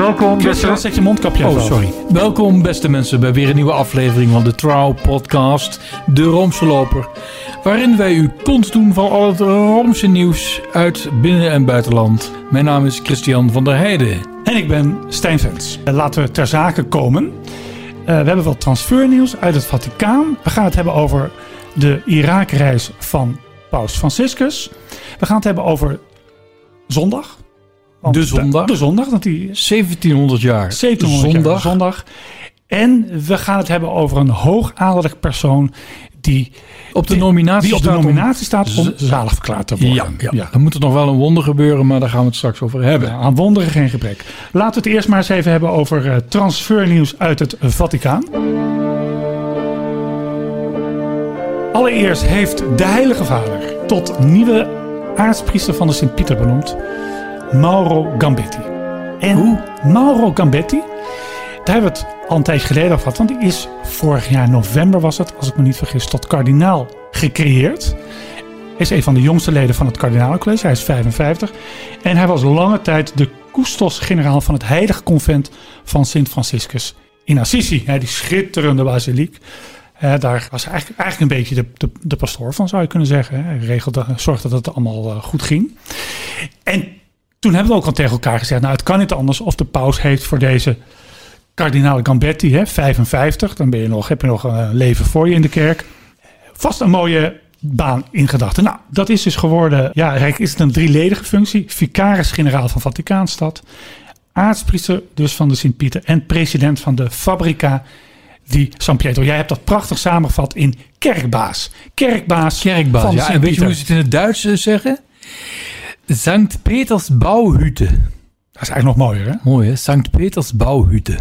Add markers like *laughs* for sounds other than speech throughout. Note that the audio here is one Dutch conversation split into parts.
Welkom, Christian, zet je mondkapje Oh, af. sorry. Welkom, beste mensen, bij weer een nieuwe aflevering van de Trouw Podcast, De Roomse Loper. Waarin wij u kont doen van al het Roomse nieuws uit binnen- en buitenland. Mijn naam is Christian van der Heijden. En ik ben Stijn Vens. Eh, Laten we ter zake komen. Eh, we hebben wat transfernieuws uit het Vaticaan. We gaan het hebben over de Irakreis van Paus Franciscus. We gaan het hebben over zondag. Want De zondag. De, zondag, dat die 1700 jaar 1700 jaar zondag. zondag. En we gaan het hebben over een hoogadellijk persoon die Op de nominatie die op de staat om- nominatie staat om Z- zalig verklaard te worden. Ja, ja. dan moet er nog wel een wonder gebeuren, maar daar gaan we het straks over hebben. Ja, aan wonderen geen gebrek. Laten we het eerst maar eens even hebben over eh, transfernieuws uit het Vaticaan. Allereerst heeft de Heilige Vader tot nieuwe aartspriester van de Sint-Pieter benoemd Mauro Gambetti. En Mauro Gambetti, daar hebben we het al een tijdje geleden over gehad, want die is vorig jaar november was het, als ik me niet vergis, tot kardinaal gecreëerd. Is een van de jongste leden van het kardinalencollege, hij is 55. En hij was lange tijd de koestos-generaal van het heilige convent van Sint Franciscus in Assisi. Hè, die schitterende basiliek. Daar was hij eigenlijk, eigenlijk een beetje de, de, de pastoor van, zou je kunnen zeggen. Hij regelde, zorgde dat het allemaal eh, goed ging. En toen hebben we ook al tegen elkaar gezegd, nou het kan niet anders of de paus heeft voor deze kardinaal Gambetti, hè, 55, dan ben je nog, heb je nog een leven voor je in de kerk. Vast een mooie baan in gedachten. Nou, dat is dus geworden, ja, Rijk is het een drieledige functie. Vicaris-generaal van Vaticaanstad, aartspriester dus van de Sint-Pieter en president van de Fabrica di San Pietro. Jij hebt dat prachtig samengevat in kerkbaas. Kerkbaas, Kerkbaas, van ja. En weet je hoe ze het in het Duits eh, zeggen? Sankt Peters Bouwhütte. Dat is eigenlijk nog mooier, hè? Mooi hè, Sankt Peters Bouwhütte.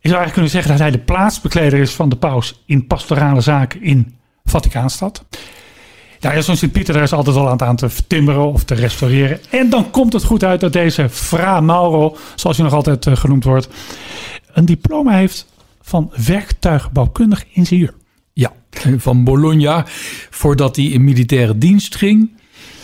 Je zou eigenlijk kunnen zeggen dat hij de plaatsbekleder is van de paus in pastorale zaken in Vaticaanstad. Nou, ja, zo'n Sint-Pieter daar is altijd al aan het aan te timmeren of te restaureren. En dan komt het goed uit dat deze Fra Mauro, zoals hij nog altijd eh, genoemd wordt, een diploma heeft van werktuigbouwkundig ingenieur. Ja, van Bologna. Voordat hij in militaire dienst ging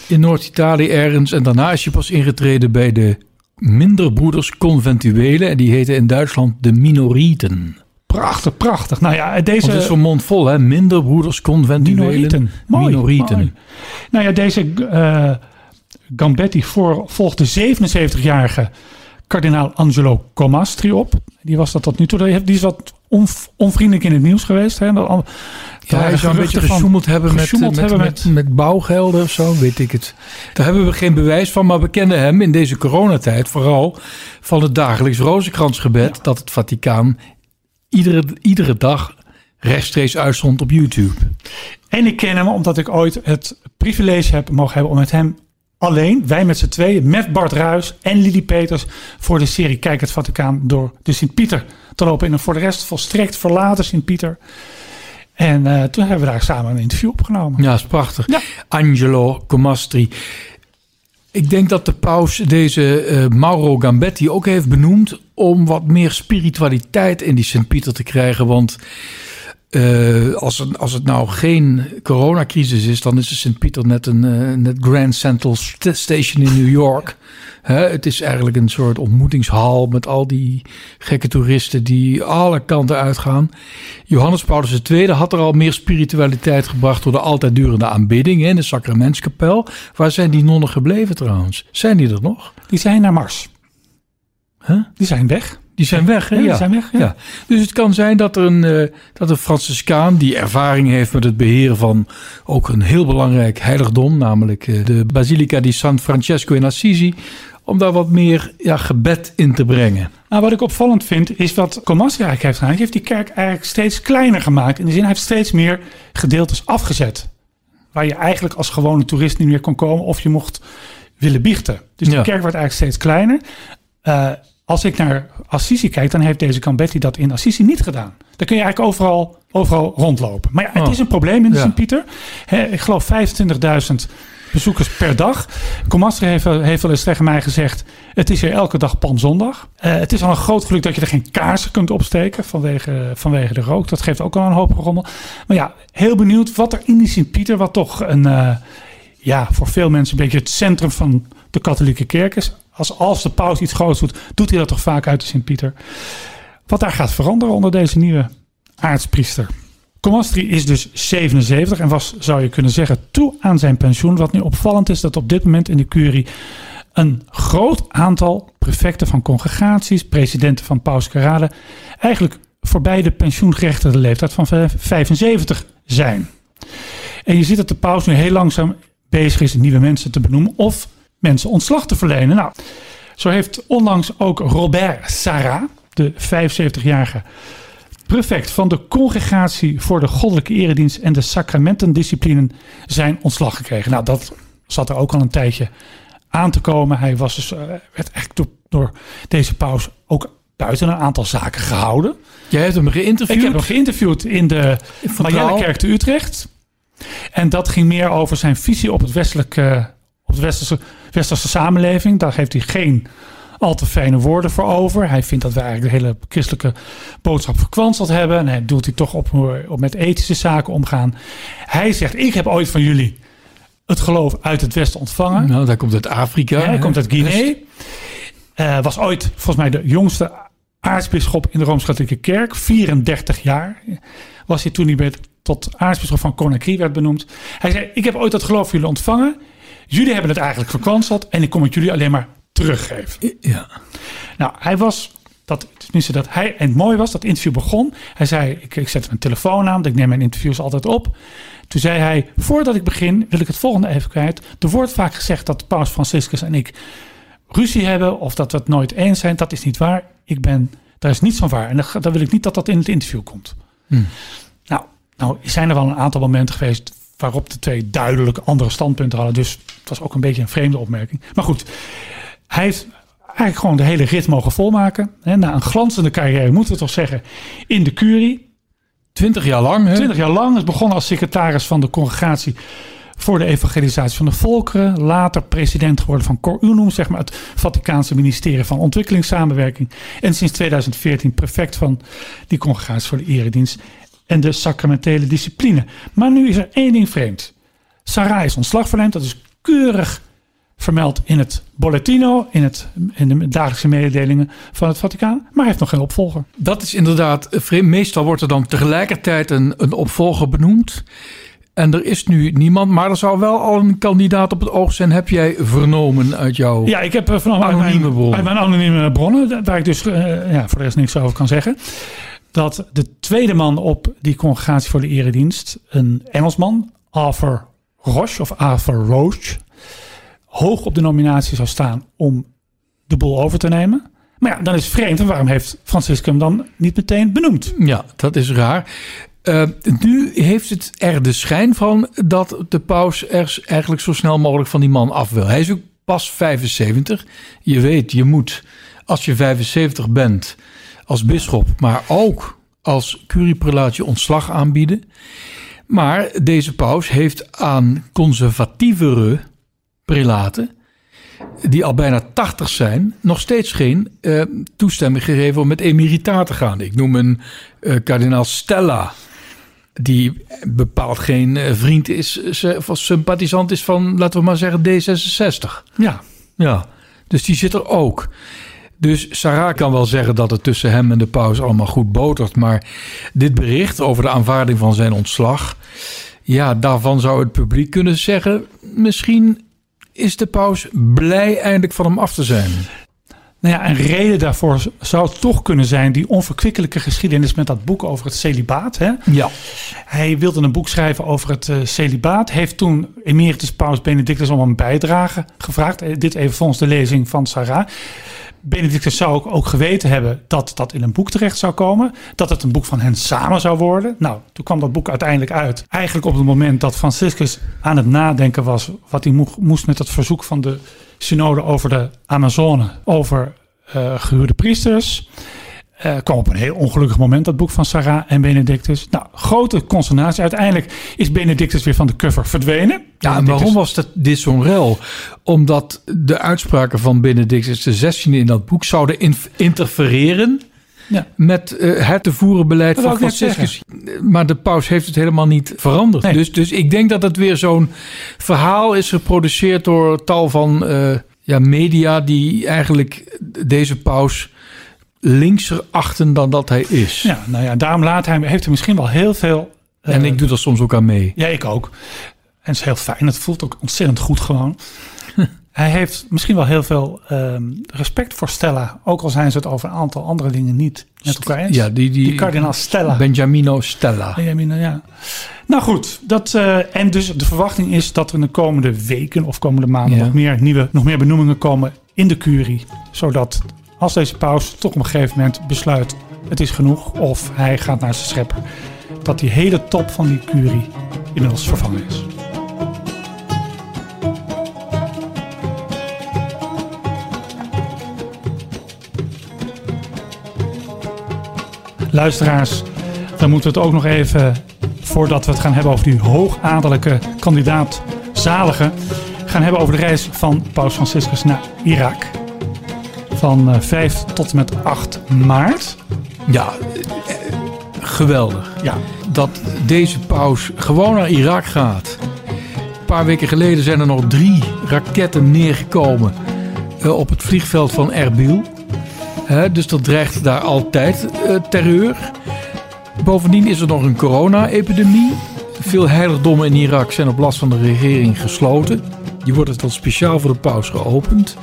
in Noord-Italië ergens. En daarna is hij pas ingetreden bij de Minderbroeders Conventuelen. En die heten in Duitsland de Minorieten. Prachtig, prachtig. Nou ja, deze... Want het is zo'n mond vol, hè? Minderbroeders Conventuelen. Minorieten. Mooi, Minorieten. mooi. Nou ja, deze eh, Gambetti voor, volgde 77-jarige kardinaal Angelo Comastri op. Die was dat tot nu toe. Die is wat onv- onvriendelijk in het nieuws geweest. Hè? Dat Ja, hij zou een beetje gesjoemeld hebben, met, gesjoemeld met, hebben met, met, bouwgelden of zo, weet ik het. Daar hebben we geen bewijs van, maar we kennen hem in deze coronatijd vooral van het dagelijks rozenkransgebed dat het Vaticaan iedere, iedere dag rechtstreeks uitzond op YouTube. En ik ken hem omdat ik ooit het privilege heb mogen hebben om met hem alleen, wij met z'n tweeën, met Bart Ruis en Lili Peters, voor de serie Kijk het Vaticaan door de Sint-Pieter te lopen. In een voor de rest volstrekt verlaten Sint-Pieter. En eh, toen hebben we daar samen een interview opgenomen. Ja, is prachtig. Ja. Angelo Comastri. Ik denk dat de paus deze eh, Mauro Gambetti ook heeft benoemd om wat meer spiritualiteit in die Sint-Pieter te krijgen. Want eh, als, het, als het nou geen coronacrisis is, dan is de Sint-Pieter net een eh, net Grand Central St- Station in New York. Hè, het is eigenlijk een soort ontmoetingshal met al die gekke toeristen die alle kanten uitgaan. Johannes Paulus II had er al meer spiritualiteit gebracht door de altijd durende aanbidding hè, in de sacramentskapel. Waar zijn die nonnen gebleven trouwens? Zijn die er nog? Die zijn naar Mars. Huh? Die zijn weg. Die zijn weg, hè? Ja, die zijn weg, ja. Dus het kan zijn dat er een, eh, dat een Franciscaan die ervaring heeft met het beheren van ook een heel belangrijk heiligdom, namelijk eh, de Basilica di San Francesco in Assisi, om daar wat meer ja, gebed in te brengen. Nou, wat ik opvallend vind, is wat Comastri eigenlijk heeft gedaan. Hij heeft die kerk eigenlijk steeds kleiner gemaakt. In de zin, hij heeft steeds meer gedeeltes afgezet. Waar je eigenlijk als gewone toerist niet meer kon komen of je mocht willen biechten. Dus de Ja. kerk wordt eigenlijk steeds kleiner. Eh, als ik naar Assisi kijk, dan heeft deze Gambetti dat in Assisi niet gedaan. Dan kun je eigenlijk overal, overal rondlopen. Maar ja, het Oh. is een probleem in de Ja. Sint-Pieter. Ik geloof 25.000 bezoekers per dag. Comastri heeft, wel- heeft wel eens tegen mij gezegd... het is hier elke dag panzondag. Eh het is al een groot geluk dat je er geen kaarsen kunt opsteken... vanwege, vanwege de rook. Dat geeft ook al een hoop rommel. Maar ja, heel benieuwd wat er in die Sint-Pieter... wat toch een, eh, ja, voor veel mensen een beetje het centrum van de katholieke kerk is... als, als de paus iets groots doet, doet hij dat toch vaak uit de Sint-Pieter. Wat daar gaat veranderen onder deze nieuwe aartspriester. Comastri is dus 77 en was, zou je kunnen zeggen, toe aan zijn pensioen. Wat nu opvallend is dat op dit moment in de curie een groot aantal prefecten van congregaties, presidenten van Paus Carade, eigenlijk voorbij de pensioengerechtigde leeftijd van 75 zijn. En je ziet dat de paus nu heel langzaam bezig is nieuwe mensen te benoemen of mensen ontslag te verlenen. Nou, zo heeft onlangs ook Robert Sarah, de 75-jarige prefect van de Congregatie voor de Goddelijke Eredienst en de Sacramentendisciplinen, zijn ontslag gekregen. Nou, dat zat er ook al een tijdje aan te komen. Hij was dus, uh, werd eigenlijk door, door deze paus ook buiten een aantal zaken gehouden. Jij hebt hem geïnterviewd? Ik heb hem geïnterviewd in de Mariellekerk te Utrecht. En dat ging meer over zijn visie op het westelijke, op de westerse, westerse samenleving. Daar heeft hij geen al te fijne woorden voor over. Hij vindt dat we eigenlijk de hele christelijke boodschap verkwanseld hebben. En hij doet hij toch op, op met ethische zaken omgaan. Hij zegt, ik heb ooit van jullie het geloof uit het Westen ontvangen. Nou, daar komt uit Afrika. Ja, hij komt uit Guinea. Uh, was ooit volgens mij de jongste aartsbisschop in de Rooms-Katholieke Kerk. 34 jaar was hij toen hij werd tot aartsbisschop van Conakry werd benoemd. Hij zei, ik heb ooit dat geloof van jullie ontvangen. Jullie hebben het eigenlijk verkwanseld en ik kom het jullie alleen maar teruggeven. Ja. Nou, hij was, dat, tenminste dat hij, en het mooie was, dat interview begon. Hij zei, ik, ik zet mijn telefoon aan, want ik neem mijn interviews altijd op. Toen zei hij, voordat ik begin wil ik het volgende even kwijt. Er wordt vaak gezegd dat Paus Franciscus en ik ruzie hebben of dat we het nooit eens zijn. Dat is niet waar. Ik ben, daar is niets van waar. En dan, wil ik niet dat dat in het interview komt. Hmm. Nou, nou zijn er wel een aantal momenten geweest waarop de twee duidelijk andere standpunten hadden. Dus het was ook een beetje een vreemde opmerking. Maar goed, hij heeft eigenlijk gewoon de hele rit mogen volmaken. na een glanzende carrière, moeten we toch zeggen, in de curie. Twintig jaar lang. Hè? Twintig jaar lang. Is begonnen als secretaris van de congregatie voor de evangelisatie van de volkeren. Later president geworden van Cor Unum, zeg maar het Vaticaanse ministerie van Ontwikkelingssamenwerking. En sinds 2014 prefect van die congregatie voor de eredienst en de sacramentele discipline. Maar nu is er één ding vreemd. Sarah is ontslag verleend. Dat is keurig vermeld in het Bollettino, in, het, in de dagelijkse mededelingen van het Vaticaan, maar hij heeft nog geen opvolger. Dat is inderdaad vreemd. Meestal wordt er dan tegelijkertijd een, een opvolger benoemd. En er is nu niemand, maar er zou wel al een kandidaat op het oog zijn. Heb jij vernomen uit jouw Ja, ik heb eh, vernomen anonieme uit mijn, bronnen. Uit mijn anonieme bronnen, waar ik dus uh, ja, voor de rest niks over kan zeggen. Dat de tweede man op die congregatie voor de eredienst, een Engelsman, Arthur Roche of Arthur Roche, hoog op de nominatie zou staan om de boel over te nemen. Maar ja, dan is vreemd. En waarom heeft Franciscus hem dan niet meteen benoemd? Ja, dat is raar. Uh, nu heeft het er de schijn van dat de paus er eigenlijk zo snel mogelijk van die man af wil. Hij is ook pas 75. Je weet, je moet als je 75 bent als bisschop, maar ook als curieprelaat je ontslag aanbieden. Maar deze paus heeft aan conservatievere prelaten, die al bijna 80 zijn, nog steeds geen uh, toestemming gegeven om met emeritaat te gaan. Ik noem een uh, kardinaal Stella, die bepaald geen uh, vriend is of sympathisant is van, laten we maar zeggen, D66. Ja. Ja, dus die zit er ook. Dus Sarah kan wel zeggen dat het tussen hem en de paus allemaal goed botert. Maar dit bericht over de aanvaarding van zijn ontslag. Ja, daarvan zou het publiek kunnen zeggen. Misschien is de paus blij eindelijk van hem af te zijn. Nou ja, een reden daarvoor zou toch kunnen zijn die onverkwikkelijke geschiedenis met dat boek over het celibaat. Hè? Ja. Hij wilde een boek schrijven over het uh, celibaat. Heeft toen emeritus paus Benedictus om een bijdrage gevraagd. Eh, dit even volgens de lezing van Sarah. Benedictus zou ook, ook geweten hebben dat dat in een boek terecht zou komen. Dat het een boek van hen samen zou worden. Nou, toen kwam dat boek uiteindelijk uit. Eigenlijk op het moment dat Franciscus aan het nadenken was... wat hij moest met het verzoek van de synode over de Amazone... over uh, gehuurde priesters... Uh, kwam op een heel ongelukkig moment dat boek van Sarah en Benedictus. Nou, grote consternatie. Uiteindelijk is Benedictus weer van de cover verdwenen. Ja, en waarom was dat, dit zo'n rel? Omdat de uitspraken van Benedictus de 16 in dat boek zouden interfereren ja. met uh, het te voeren beleid van Franciscus. Maar de paus heeft het helemaal niet veranderd. Nee. Dus, dus ik denk dat het weer zo'n verhaal is geproduceerd door tal van... Uh, ja, media die eigenlijk deze paus linkser achten dan dat hij is. Ja, nou ja, daarom laat hij, heeft hij misschien wel heel veel... en eh, ik doe er soms ook aan mee. Ja, ik ook. En het is heel fijn. Het voelt ook ontzettend goed gewoon. Hij heeft misschien wel heel veel ehm, respect voor Stella. Ook al zijn ze het over een aantal andere dingen niet met elkaar eens. Ja, die, die, Die kardinaal Stella. Benjamino Stella. Benjamin, ja. Nou goed, dat, eh, en dus de verwachting is dat er in de komende weken of komende maanden Ja. nog, meer nieuwe, nog meer benoemingen komen in de curie. Zodat als deze paus toch op een gegeven moment besluit het is genoeg of hij gaat naar zijn schepper, dat die hele top van die curie inmiddels vervangen is. Luisteraars, dan moeten we het ook nog even, voordat we het gaan hebben over die hoogadellijke kandidaat Zalige, gaan hebben over de reis van Paus Franciscus naar Irak. Van eh, 5 tot en met 8 maart. Ja, eh, geweldig. Ja, Dat deze paus gewoon naar Irak gaat. Een paar weken geleden zijn er nog drie raketten neergekomen eh, op het vliegveld van Erbil. Dus dat dreigt daar altijd eh, terreur. Bovendien is er nog een corona-epidemie. Veel heiligdommen in Irak zijn op last van de regering gesloten. Die worden dan speciaal voor de paus geopend.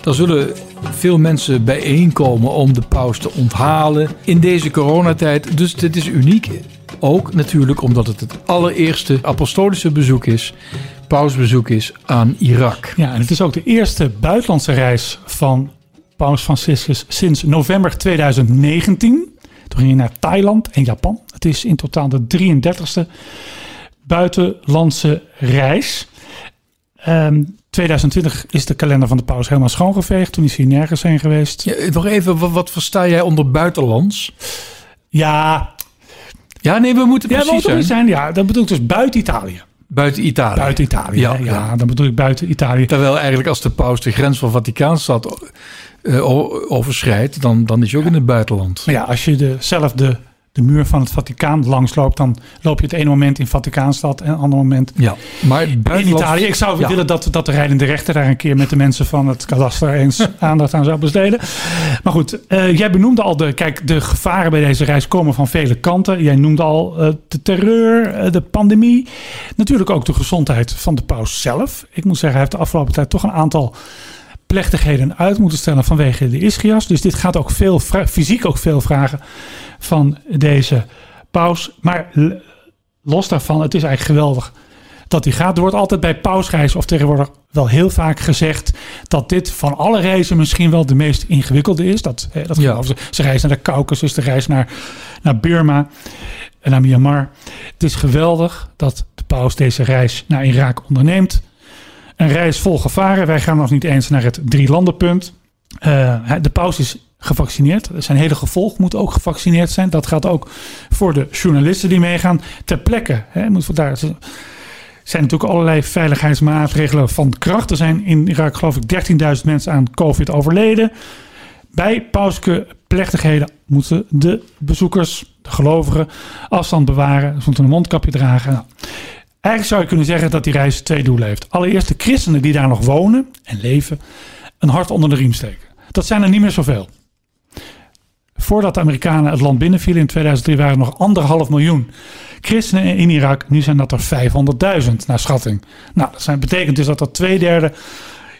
Daar zullen veel mensen bijeenkomen om de paus te onthalen in deze coronatijd. Dus dit is uniek. Ook natuurlijk omdat het het allereerste apostolische bezoek is, pausbezoek is aan Irak. ja, en het is ook de eerste buitenlandse reis van Paus Franciscus sinds november 2019. Toen ging hij naar Thailand en Japan. Het is in totaal de 33ste buitenlandse reis. Ehm 2020 is de kalender van de paus helemaal schoongeveegd. Toen is hij nergens heen geweest. Ja, nog even, wat, wat versta jij onder buitenlands? Ja, Ja, nee, we moeten ja, precies wat zijn. zijn. Ja, dat bedoel ik dus buiten Italië. Buiten Italië. Buiten Italië. Ja, Ja, ja, ja. dan bedoel ik buiten Italië. Terwijl eigenlijk als de paus de grens van Vaticaanstad o- overschrijdt, dan, dan is hij ook in het buitenland. Maar ja, als je de, zelf de, de muur van het Vaticaan langsloopt, dan loop je het ene moment in Vaticaanstad en het andere moment Ja, maar het in buitenland... Italië. Ik zou Ja. willen dat, dat de rijdende rechter daar een keer met de mensen van het kadaster eens *laughs* aandacht aan zou besteden. Maar goed, eh, jij benoemde al de, kijk, de gevaren bij deze reis komen van vele kanten. Jij noemde al eh, de terreur, de pandemie. Natuurlijk ook de gezondheid van de paus zelf. Ik moet zeggen, hij heeft de afgelopen tijd toch een aantal plechtigheden uit moeten stellen vanwege de ischias. Dus dit gaat ook veel, fysiek ook veel vragen van deze paus. Maar los daarvan, het is eigenlijk geweldig dat hij gaat. Er wordt altijd bij pausreizen of tegenwoordig wel heel vaak gezegd dat dit van alle reizen misschien wel de meest ingewikkelde is. Dat, eh, dat Ja. ze, ze reizen naar de Caucasus, de reis naar, naar Burma en naar Myanmar. Het is geweldig dat de paus deze reis naar Irak onderneemt. Een reis vol gevaren. Wij gaan nog niet eens naar het drie landenpunt. Eh, hij- de paus is gevaccineerd. Zijn hele gevolg moet ook gevaccineerd zijn. Dat geldt ook voor de journalisten die meegaan. Ter plekke hè, moet daar zijn natuurlijk allerlei veiligheidsmaatregelen van kracht. Er zijn in Irak geloof ik 13.000 mensen aan COVID overleden. Bij pauske plechtigheden moeten de bezoekers, de gelovigen, afstand bewaren. Ze moeten een mondkapje dragen. Eigenlijk zou je kunnen zeggen dat die reis twee doelen heeft. Allereerst de christenen die daar nog wonen en leven, een hart onder de riem steken. Dat zijn er niet meer zoveel. Voordat de Amerikanen het land binnenvielen in 2003 waren er nog anderhalf miljoen christenen in Irak. Nu zijn dat er 500.000 naar schatting. Nou, dat zijn, betekent dus dat er twee derde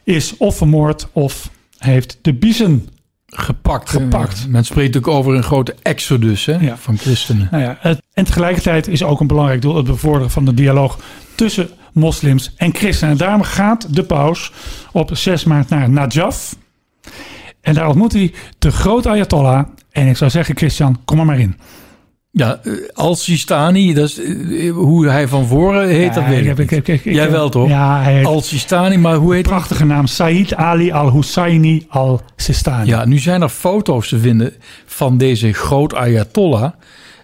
is of vermoord of heeft de biezen. Gepakt. Gepakt. Men spreekt ook over een grote exodus hè, Ja. van christenen. Nou ja, het, en tegelijkertijd is ook een belangrijk doel het bevorderen van de dialoog tussen moslims en christenen. En daarom gaat de paus op 6 maart naar Najaf. En daar ontmoet hij de grote Ayatollah. En ik zou zeggen, Christian, kom er maar in. Ja, eh, Al-Sistani, dat is eh, hoe hij van voren heet, dat weet ik ik, ik Jij wel toch? Ja, hij Al-Sistani, maar hoe heet prachtige naam. Said Ali al-Husseini al-Sistani. Ja, nu zijn er foto's te vinden van deze groot Ayatollah.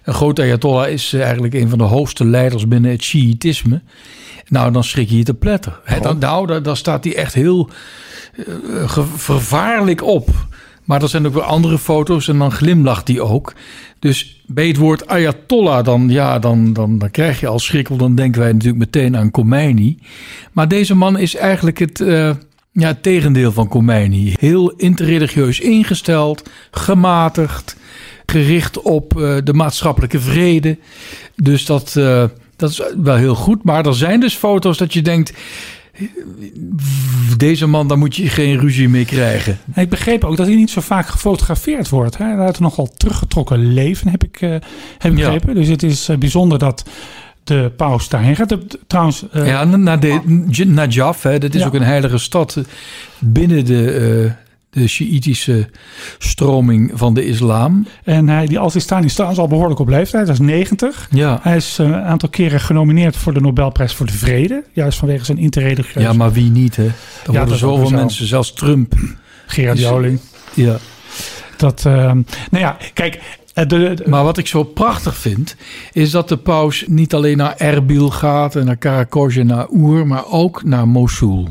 Een groot Ayatollah is eh, eigenlijk een van de hoogste leiders binnen het Shiïtisme. Nou, dan schrik je je te pletter. Hè, dan, nou, daar, daar staat hij echt heel eh, vervaarlijk op. Maar er zijn ook weer andere foto's en dan glimlacht hij ook. Dus bij het woord Ayatollah, dan, ja, dan, dan, dan krijg je al schrik. Want dan denken wij natuurlijk meteen aan Khomeini. Maar deze man is eigenlijk het, eh, Ja, tegendeel van Khomeini. Heel interreligieus ingesteld, gematigd, gericht op eh, de maatschappelijke vrede. Dus dat, eh, dat is wel heel goed. Maar er zijn dus foto's dat je denkt... Deze man, daar moet je geen ruzie mee krijgen. En ik begreep ook dat hij niet zo vaak gefotografeerd wordt. Hè? Hij had een nogal teruggetrokken leven, heb ik, eh, heb ik Ja. begrepen. Dus het is eh, bijzonder dat de paus daarheen gaat. De- Trouwens, eh, Ja, naar de, Najaf, hè, dat is Ja. ook een heilige stad binnen de, de Sjiïtische stroming van de islam. en hij, die Al-Sistani is trouwens al behoorlijk op leeftijd. Hij is 90. Ja, Hij is eh, een aantal keren genomineerd voor de Nobelprijs voor de Vrede. Juist vanwege zijn interreligieus. ja maar wie niet, hè? Er dat worden zoveel zo. mensen, zelfs Trump. Gerard Is- Joling. Ja. Dat, eh, nou ja, kijk. eh, de, de- Maar wat ik zo prachtig vind, is dat de paus niet alleen naar Erbil gaat en naar Karakosh en naar Oer, maar ook naar Mosul.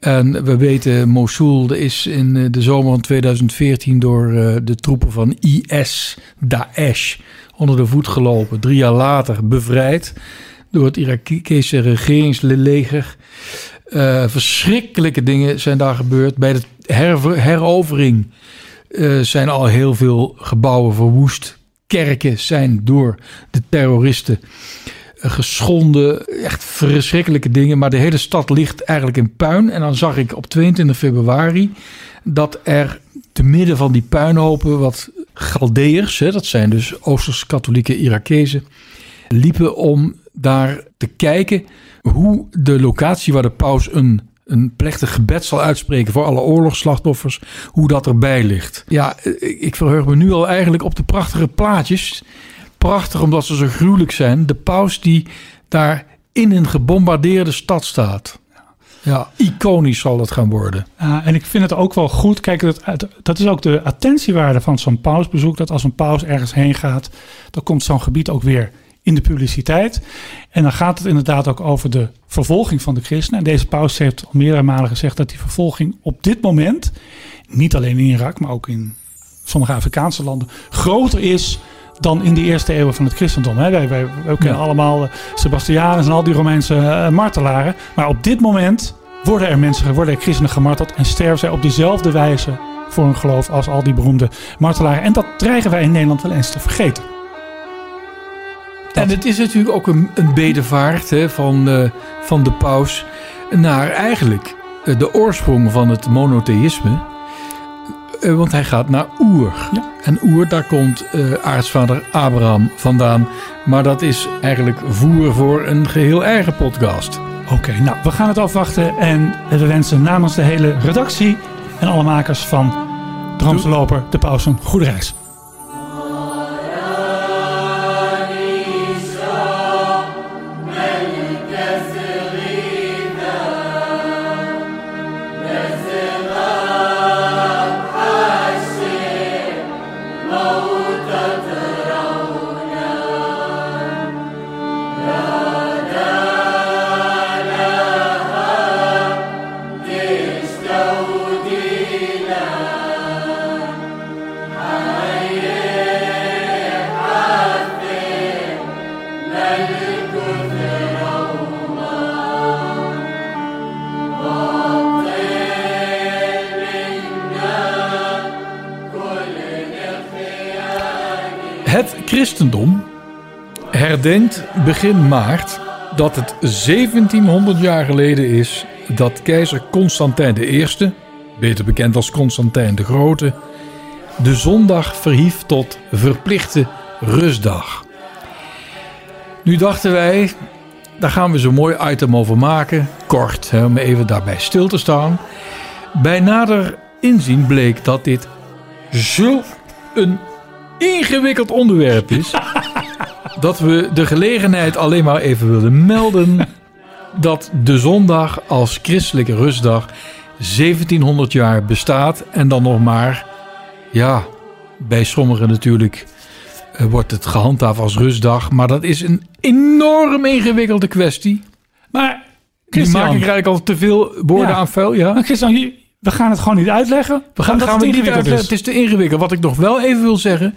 En we weten, Mosul is in eh, de zomer van 2014 door eh, de troepen van IS, Daesh, onder de voet gelopen. Drie jaar later bevrijd door het Irakese regeringsleger. Eh, verschrikkelijke dingen zijn daar gebeurd. Bij de herovering zijn al heel veel gebouwen verwoest. Kerken zijn door de terroristen geschonden. Echt verschrikkelijke dingen. Maar de hele stad ligt eigenlijk in puin. En dan zag ik op 22 februari dat er te midden van die puinhopen wat Galdeërs, dat zijn dus Oosters-katholieke Irakezen, liepen om daar te kijken hoe de locatie waar de paus een, een plechtig gebed zal uitspreken voor alle oorlogsslachtoffers, hoe dat erbij ligt. Ja, ik verheug me nu al eigenlijk op de prachtige plaatjes. Prachtig omdat ze zo gruwelijk zijn. De paus die daar in een gebombardeerde stad staat. Ja, iconisch zal dat gaan worden. Ah, en ik vind het ook wel goed. Kijk, dat, dat is ook de attentiewaarde van zo'n pausbezoek. Dat als een paus ergens heen gaat, dan komt zo'n gebied ook weer in de publiciteit. En dan gaat het inderdaad ook over de vervolging van de christenen. En deze paus heeft al meerdere malen gezegd dat die vervolging op dit moment, niet alleen in Irak, maar ook in sommige Afrikaanse landen, groter is dan in de eerste eeuwen van het christendom. Hè. Wij, wij, wij kennen Ja. allemaal eh, Sebastianus en al die Romeinse eh, martelaren. Maar op dit moment worden er mensen, worden er christenen gemarteld en sterven zij op dezelfde wijze voor hun geloof als al die beroemde martelaren. En dat dreigen wij in Nederland wel eens te vergeten. En het is natuurlijk ook een, een bedevaart hè, van, eh, van de paus naar eigenlijk de oorsprong van het monotheïsme. Eh, want hij gaat naar Oer. Ja. En Oer, daar komt eh aartsvader Abraham vandaan. Maar dat is eigenlijk voer voor een geheel eigen podcast. Oké, nou, we gaan het afwachten en we wensen namens de hele redactie en alle makers van Droomse Loper de paus een goede reis. Het christendom herdenkt begin maart dat het 1700 jaar geleden is dat keizer Constantijn I, beter bekend als Constantijn de Grote, de zondag verhief tot verplichte rustdag. Nu dachten wij, daar gaan we zo'n mooi item over maken, kort, hè, om even daarbij stil te staan. Bij nader inzien bleek dat dit zulk een ingewikkeld onderwerp is. *laughs* dat we de gelegenheid alleen maar even willen melden. dat de zondag als christelijke rustdag 1700 jaar bestaat. En dan nog maar, ja, bij sommigen natuurlijk eh, wordt het gehandhaafd als rustdag. Maar dat is een enorm ingewikkelde kwestie. Maar Die Christian, maak ik eigenlijk al te veel woorden Ja. aan vuil. Ja? maar Christian, we gaan het gewoon niet uitleggen. We gaan, gaan het niet uitleggen. Het is te ingewikkeld. Wat ik nog wel even wil zeggen,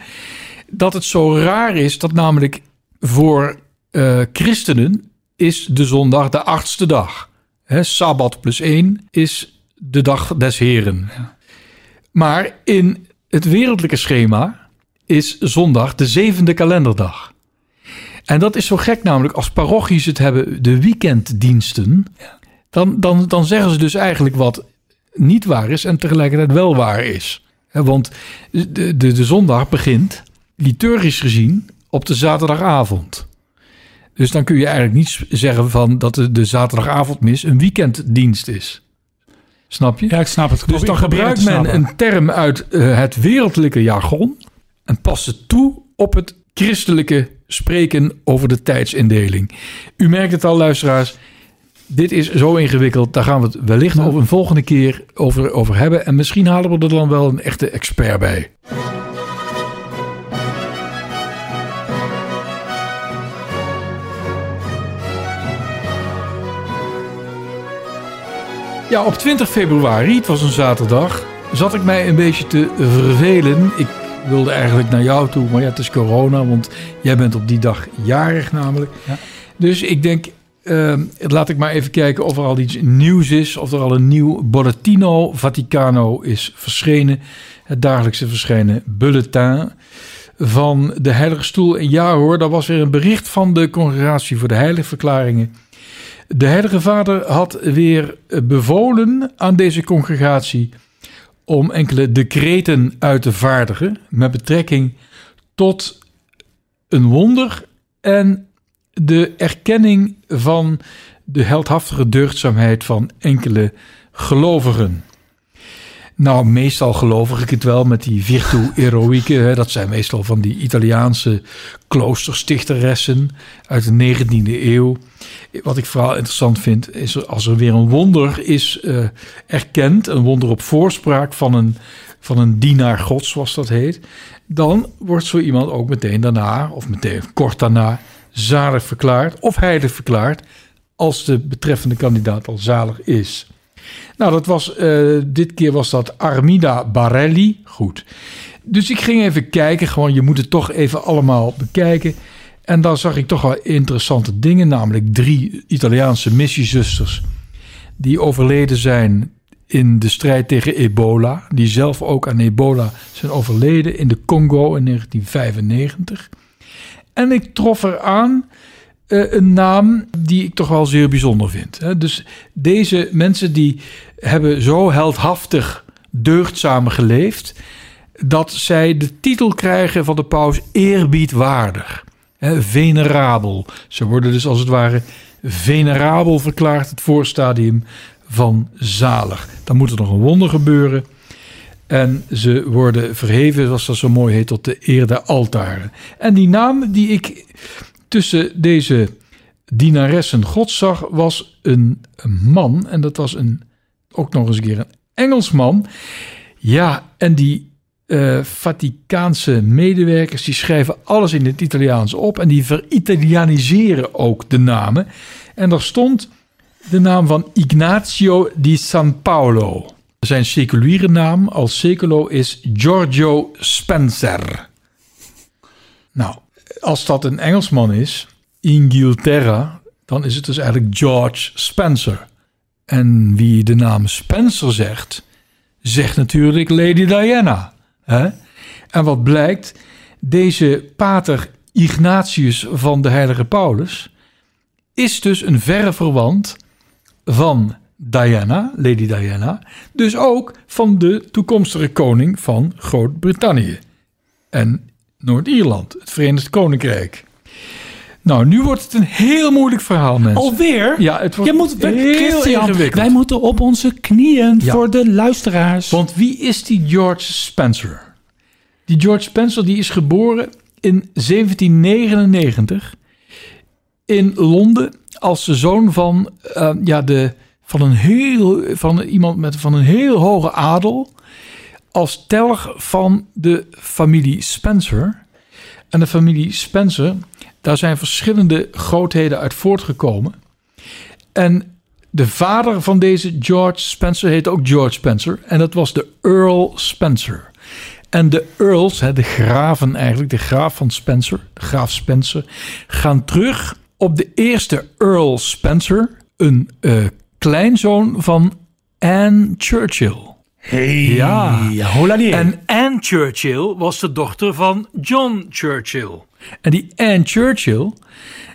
dat het zo raar is dat namelijk voor eh, christenen is de zondag de achtste dag. Hè, Sabbat plus één is de dag des heren. Maar in het wereldlijke schema is zondag de zevende kalenderdag. En dat is zo gek namelijk, als parochies het hebben, de weekenddiensten... Dan, dan, dan zeggen ze dus eigenlijk wat niet waar is en tegelijkertijd wel waar is. Want de, de, de zondag begint, liturgisch gezien, op de zaterdagavond. Dus dan kun je eigenlijk niet zeggen van dat de, de zaterdagavondmis een weekenddienst is. Snap je? Ja, ik snap het. Dus dan gebruikt men een term uit eh, het wereldlijke jargon en past het toe op het christelijke spreken over de tijdsindeling. U merkt het al, luisteraars. Dit is zo ingewikkeld. Daar gaan we het wellicht over een volgende keer over, over hebben. En misschien halen we er dan wel een echte expert bij. Ja, op 20 februari, het was een zaterdag, zat ik mij een beetje te vervelen. Ik wilde eigenlijk naar jou toe, maar ja, het is corona, want jij bent op die dag jarig namelijk. Ja. Dus ik denk, eh, laat ik maar even kijken of er al iets nieuws is. Of er al een nieuw Bollettino Vaticano is verschenen. Het dagelijkse verschijnen bulletin van de Heilige Stoel. En ja hoor, daar was weer een bericht van de Congregatie voor de Heiligverklaringen. De Heilige Vader had weer bevolen aan deze congregatie om enkele decreten uit te vaardigen met betrekking tot een wonder en de erkenning van de heldhaftige deugdzaamheid van enkele gelovigen. Nou, meestal geloof ik het wel met die virtu heroïque. hè. Dat zijn meestal van die Italiaanse kloosterstichteressen uit de 19e eeuw. Wat ik vooral interessant vind, is als er weer een wonder is eh, erkend, een wonder op voorspraak van een, van een dienaar gods, zoals dat heet, dan wordt zo iemand ook meteen daarna, of meteen kort daarna, zalig verklaard of heilig verklaard, als de betreffende kandidaat al zalig is. Nou, dat was, eh, dit keer was dat Armida Barelli. Goed. Dus ik ging even kijken, gewoon, je moet het toch even allemaal bekijken. En daar zag ik toch wel interessante dingen, namelijk drie Italiaanse missiezusters die overleden zijn in de strijd tegen ebola. Die zelf ook aan ebola zijn overleden in de Congo in 1995. En ik trof er aan eh, een naam die ik toch wel zeer bijzonder vind. Hè. Dus deze mensen die hebben zo heldhaftig deugdzaam geleefd... dat zij de titel krijgen van de paus eerbiedwaardig. Hè, venerabel. Ze worden dus als het ware venerabel verklaard, het voorstadium van zalig. Dan moet er nog een wonder gebeuren... En ze worden verheven, zoals dat zo mooi heet, tot de eer der altaren. En die naam die ik tussen deze dienaressen God zag, was een, man. En dat was een, ook nog eens een keer een Engelsman. Ja, en die eh, Vaticaanse medewerkers, die schrijven alles in het Italiaans op. En die veritalianiseren ook de namen. En daar stond de naam van Ignazio di San Paolo. Zijn seculiere naam als seculo is Giorgio Spencer. Nou, als dat een Engelsman is, Ingilterra, dan is het dus eigenlijk George Spencer. En wie de naam Spencer zegt, zegt natuurlijk Lady Diana. Hè? En wat blijkt, deze pater Ignatius van de heilige Paulus is dus een verre verwant van Diana, Lady Diana, dus ook van de toekomstige koning van Groot-Brittannië en Noord-Ierland, het Verenigd Koninkrijk. Nou, nu wordt het een heel moeilijk verhaal, mensen. Alweer? Ja, het wordt moet, heel ingewikkeld. wij moeten op onze knieën Ja. voor de luisteraars. Want wie is die George Spencer? Die George Spencer die is geboren in 1799 in Londen als de zoon van, eh, ja, de, van, een heel, van iemand met van een heel hoge adel. Als telg van de familie Spencer. En de familie Spencer, daar zijn verschillende grootheden uit voortgekomen. En de vader van deze George Spencer heette ook George Spencer. En dat was de Earl Spencer. En de Earls, de graven eigenlijk, de graaf van Spencer, de graaf Spencer, gaan terug op de eerste Earl Spencer, een eh, kleinzoon van Anne Churchill. Hey, Ja. hola die. En Anne Churchill was de dochter van John Churchill. En die Anne Churchill,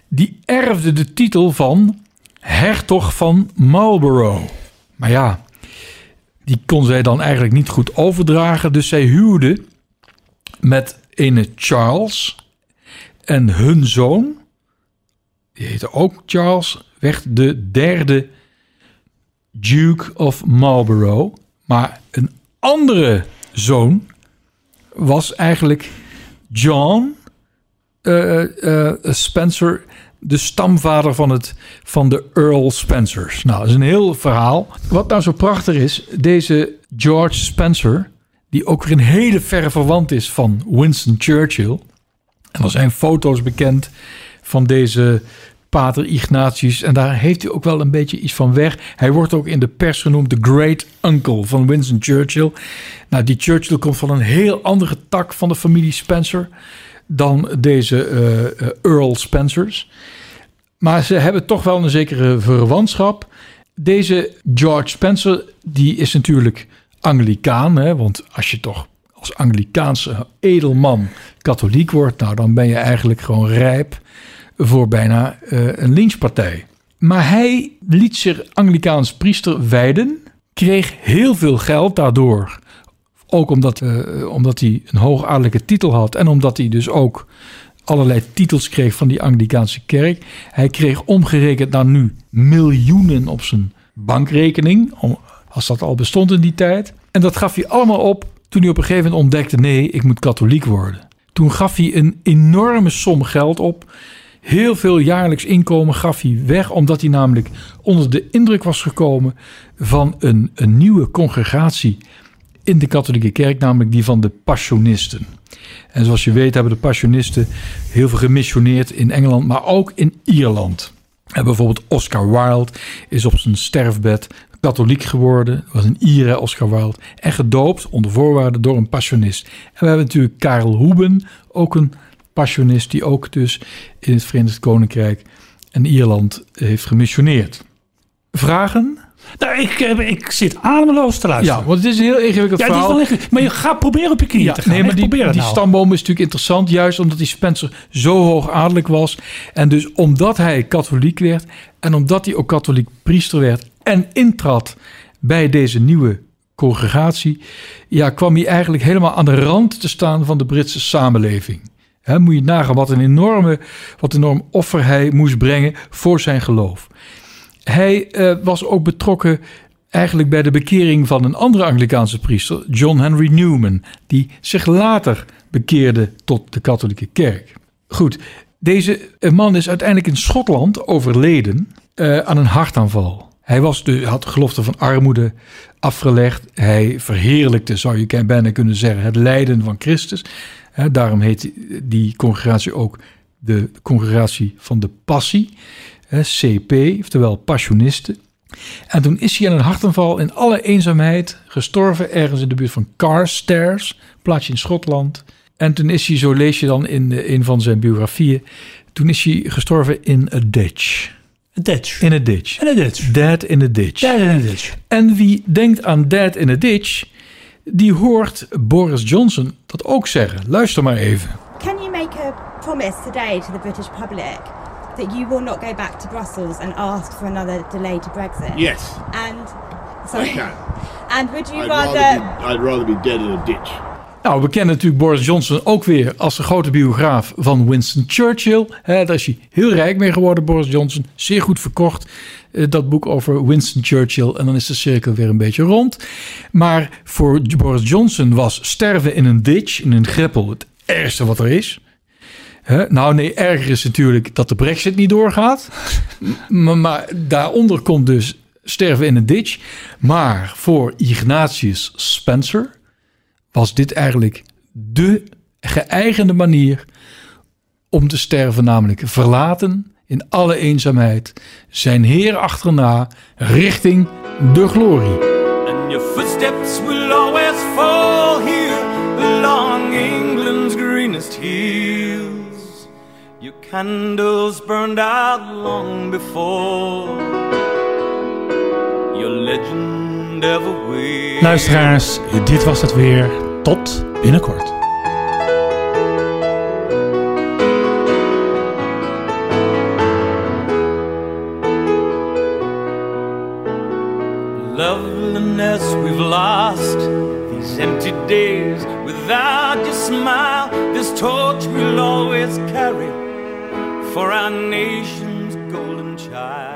die erfde de titel van hertog van Marlborough. Maar ja, die kon zij dan eigenlijk niet goed overdragen. Dus zij huwde met ene Charles. En hun zoon, die heette ook Charles, werd de derde Duke of Marlborough. Maar een andere zoon was eigenlijk John eh, eh, Spencer, de stamvader van, het, van de Earl Spencers. Nou, dat is een heel verhaal. Wat nou zo prachtig is, deze George Spencer, die ook weer een hele verre verwant is van Winston Churchill. En er zijn foto's bekend van deze pater Ignatius. En daar heeft hij ook wel een beetje iets van weg. Hij wordt ook in de pers genoemd de great uncle van Winston Churchill. Nou, die Churchill komt van een heel andere tak van de familie Spencer dan deze eh, eh, Earl Spencers. Maar ze hebben toch wel een zekere verwantschap. Deze George Spencer, die is natuurlijk Anglicaan. Hè? Want als je toch als Anglikaanse edelman katholiek wordt... nou, dan ben je eigenlijk gewoon rijp voor bijna eh, een lynchpartij. Maar hij liet zich Anglikaans priester wijden... kreeg heel veel geld daardoor... Ook omdat, eh, omdat hij een hoogadellijke titel had. En omdat hij dus ook allerlei titels kreeg van die Anglikaanse kerk. Hij kreeg omgerekend naar nu miljoenen op zijn bankrekening. Als dat al bestond in die tijd. En dat gaf hij allemaal op toen hij op een gegeven moment ontdekte... nee, ik moet katholiek worden. Toen gaf hij een enorme som geld op. Heel veel jaarlijks inkomen gaf hij weg... omdat hij namelijk onder de indruk was gekomen... van een, een nieuwe congregatie in de katholieke kerk, namelijk die van de Passionisten. En zoals je weet hebben de Passionisten heel veel gemissioneerd in Engeland, maar ook in Ierland. En bijvoorbeeld Oscar Wilde is op zijn sterfbed katholiek geworden, was een Ire Oscar Wilde, en gedoopt onder voorwaarden door een passionist. En we hebben natuurlijk Karel Hoeben, ook een passionist die ook dus in het Verenigd Koninkrijk en Ierland heeft gemissioneerd. Vragen? Nou, ik, eh, ik zit ademloos te luisteren. Ja, want het is een heel ingewikkeld Ja, het is verhaal. wel ingewikkeld. Maar je gaat proberen op je knieën te gaan. nee, maar Echt, die, die nou. stamboom is natuurlijk interessant, juist omdat die Spencer zo hoog adellijk was. En dus omdat hij katholiek werd en omdat hij ook katholiek priester werd en intrad bij deze nieuwe congregatie, ja, kwam hij eigenlijk helemaal aan de rand te staan van de Britse samenleving. Moet je nagaan wat een enorme, wat een enorm offer hij moest brengen voor zijn geloof. Hij eh, was ook betrokken eigenlijk bij de bekering van een andere Anglikaanse priester, John Henry Newman, die zich later bekeerde tot de katholieke kerk. Goed, deze man is uiteindelijk in Schotland overleden eh, aan een hartaanval. Hij was de, had gelofte van armoede afgelegd. Hij verheerlijkte, zou je bijna kunnen zeggen, het lijden van Christus. Hè, daarom heet die congregatie ook de congregatie van de passie. hè, CP, oftewel passionisten. En toen is hij aan een hartaanval in alle eenzaamheid gestorven ergens in de buurt van Carstairs, plaatsje in Schotland. En toen is hij, zo lees je dan in eh, een van zijn biografieën, toen is hij gestorven in a ditch. Een Dutch. In a ditch. En een Dutch. Dead in a ditch. Ja, een Dutch. En wie denkt aan dead in a ditch, die hoort Boris Johnson dat ook zeggen. Luister maar even. Can you make a promise today to the British public that you will not go back to Brussels and ask for another delay to Brexit? Yes, And sorry. I can. *laughs* And would you I'd rather? rather, be, I'd rather be dead in a ditch. Nou, we kennen natuurlijk Boris Johnson ook weer als de grote biograaf van Winston Churchill. Hè, daar is hij heel rijk mee geworden, Boris Johnson. Zeer goed verkocht, eh, dat boek over Winston Churchill. En dan is de cirkel weer een beetje rond. Maar voor Boris Johnson was sterven in een ditch, in een greppel, het ergste wat er is. Nou, nee, erger is natuurlijk dat de brexit niet doorgaat. *laughs* Maar daaronder komt dus sterven in een ditch. Maar voor Ignatius Spencer was dit eigenlijk de geëigende manier om te sterven, namelijk verlaten in alle eenzaamheid, zijn Heer achterna richting de glorie. And your footsteps will always fall here along England's greenest hills. Your candles burned out long before. legend ever will. Luisteraars, dit was het weer. Tot binnenkort. Loveliness we've lost, these empty days without your smile, this torch we'll always carry for our nation's golden child.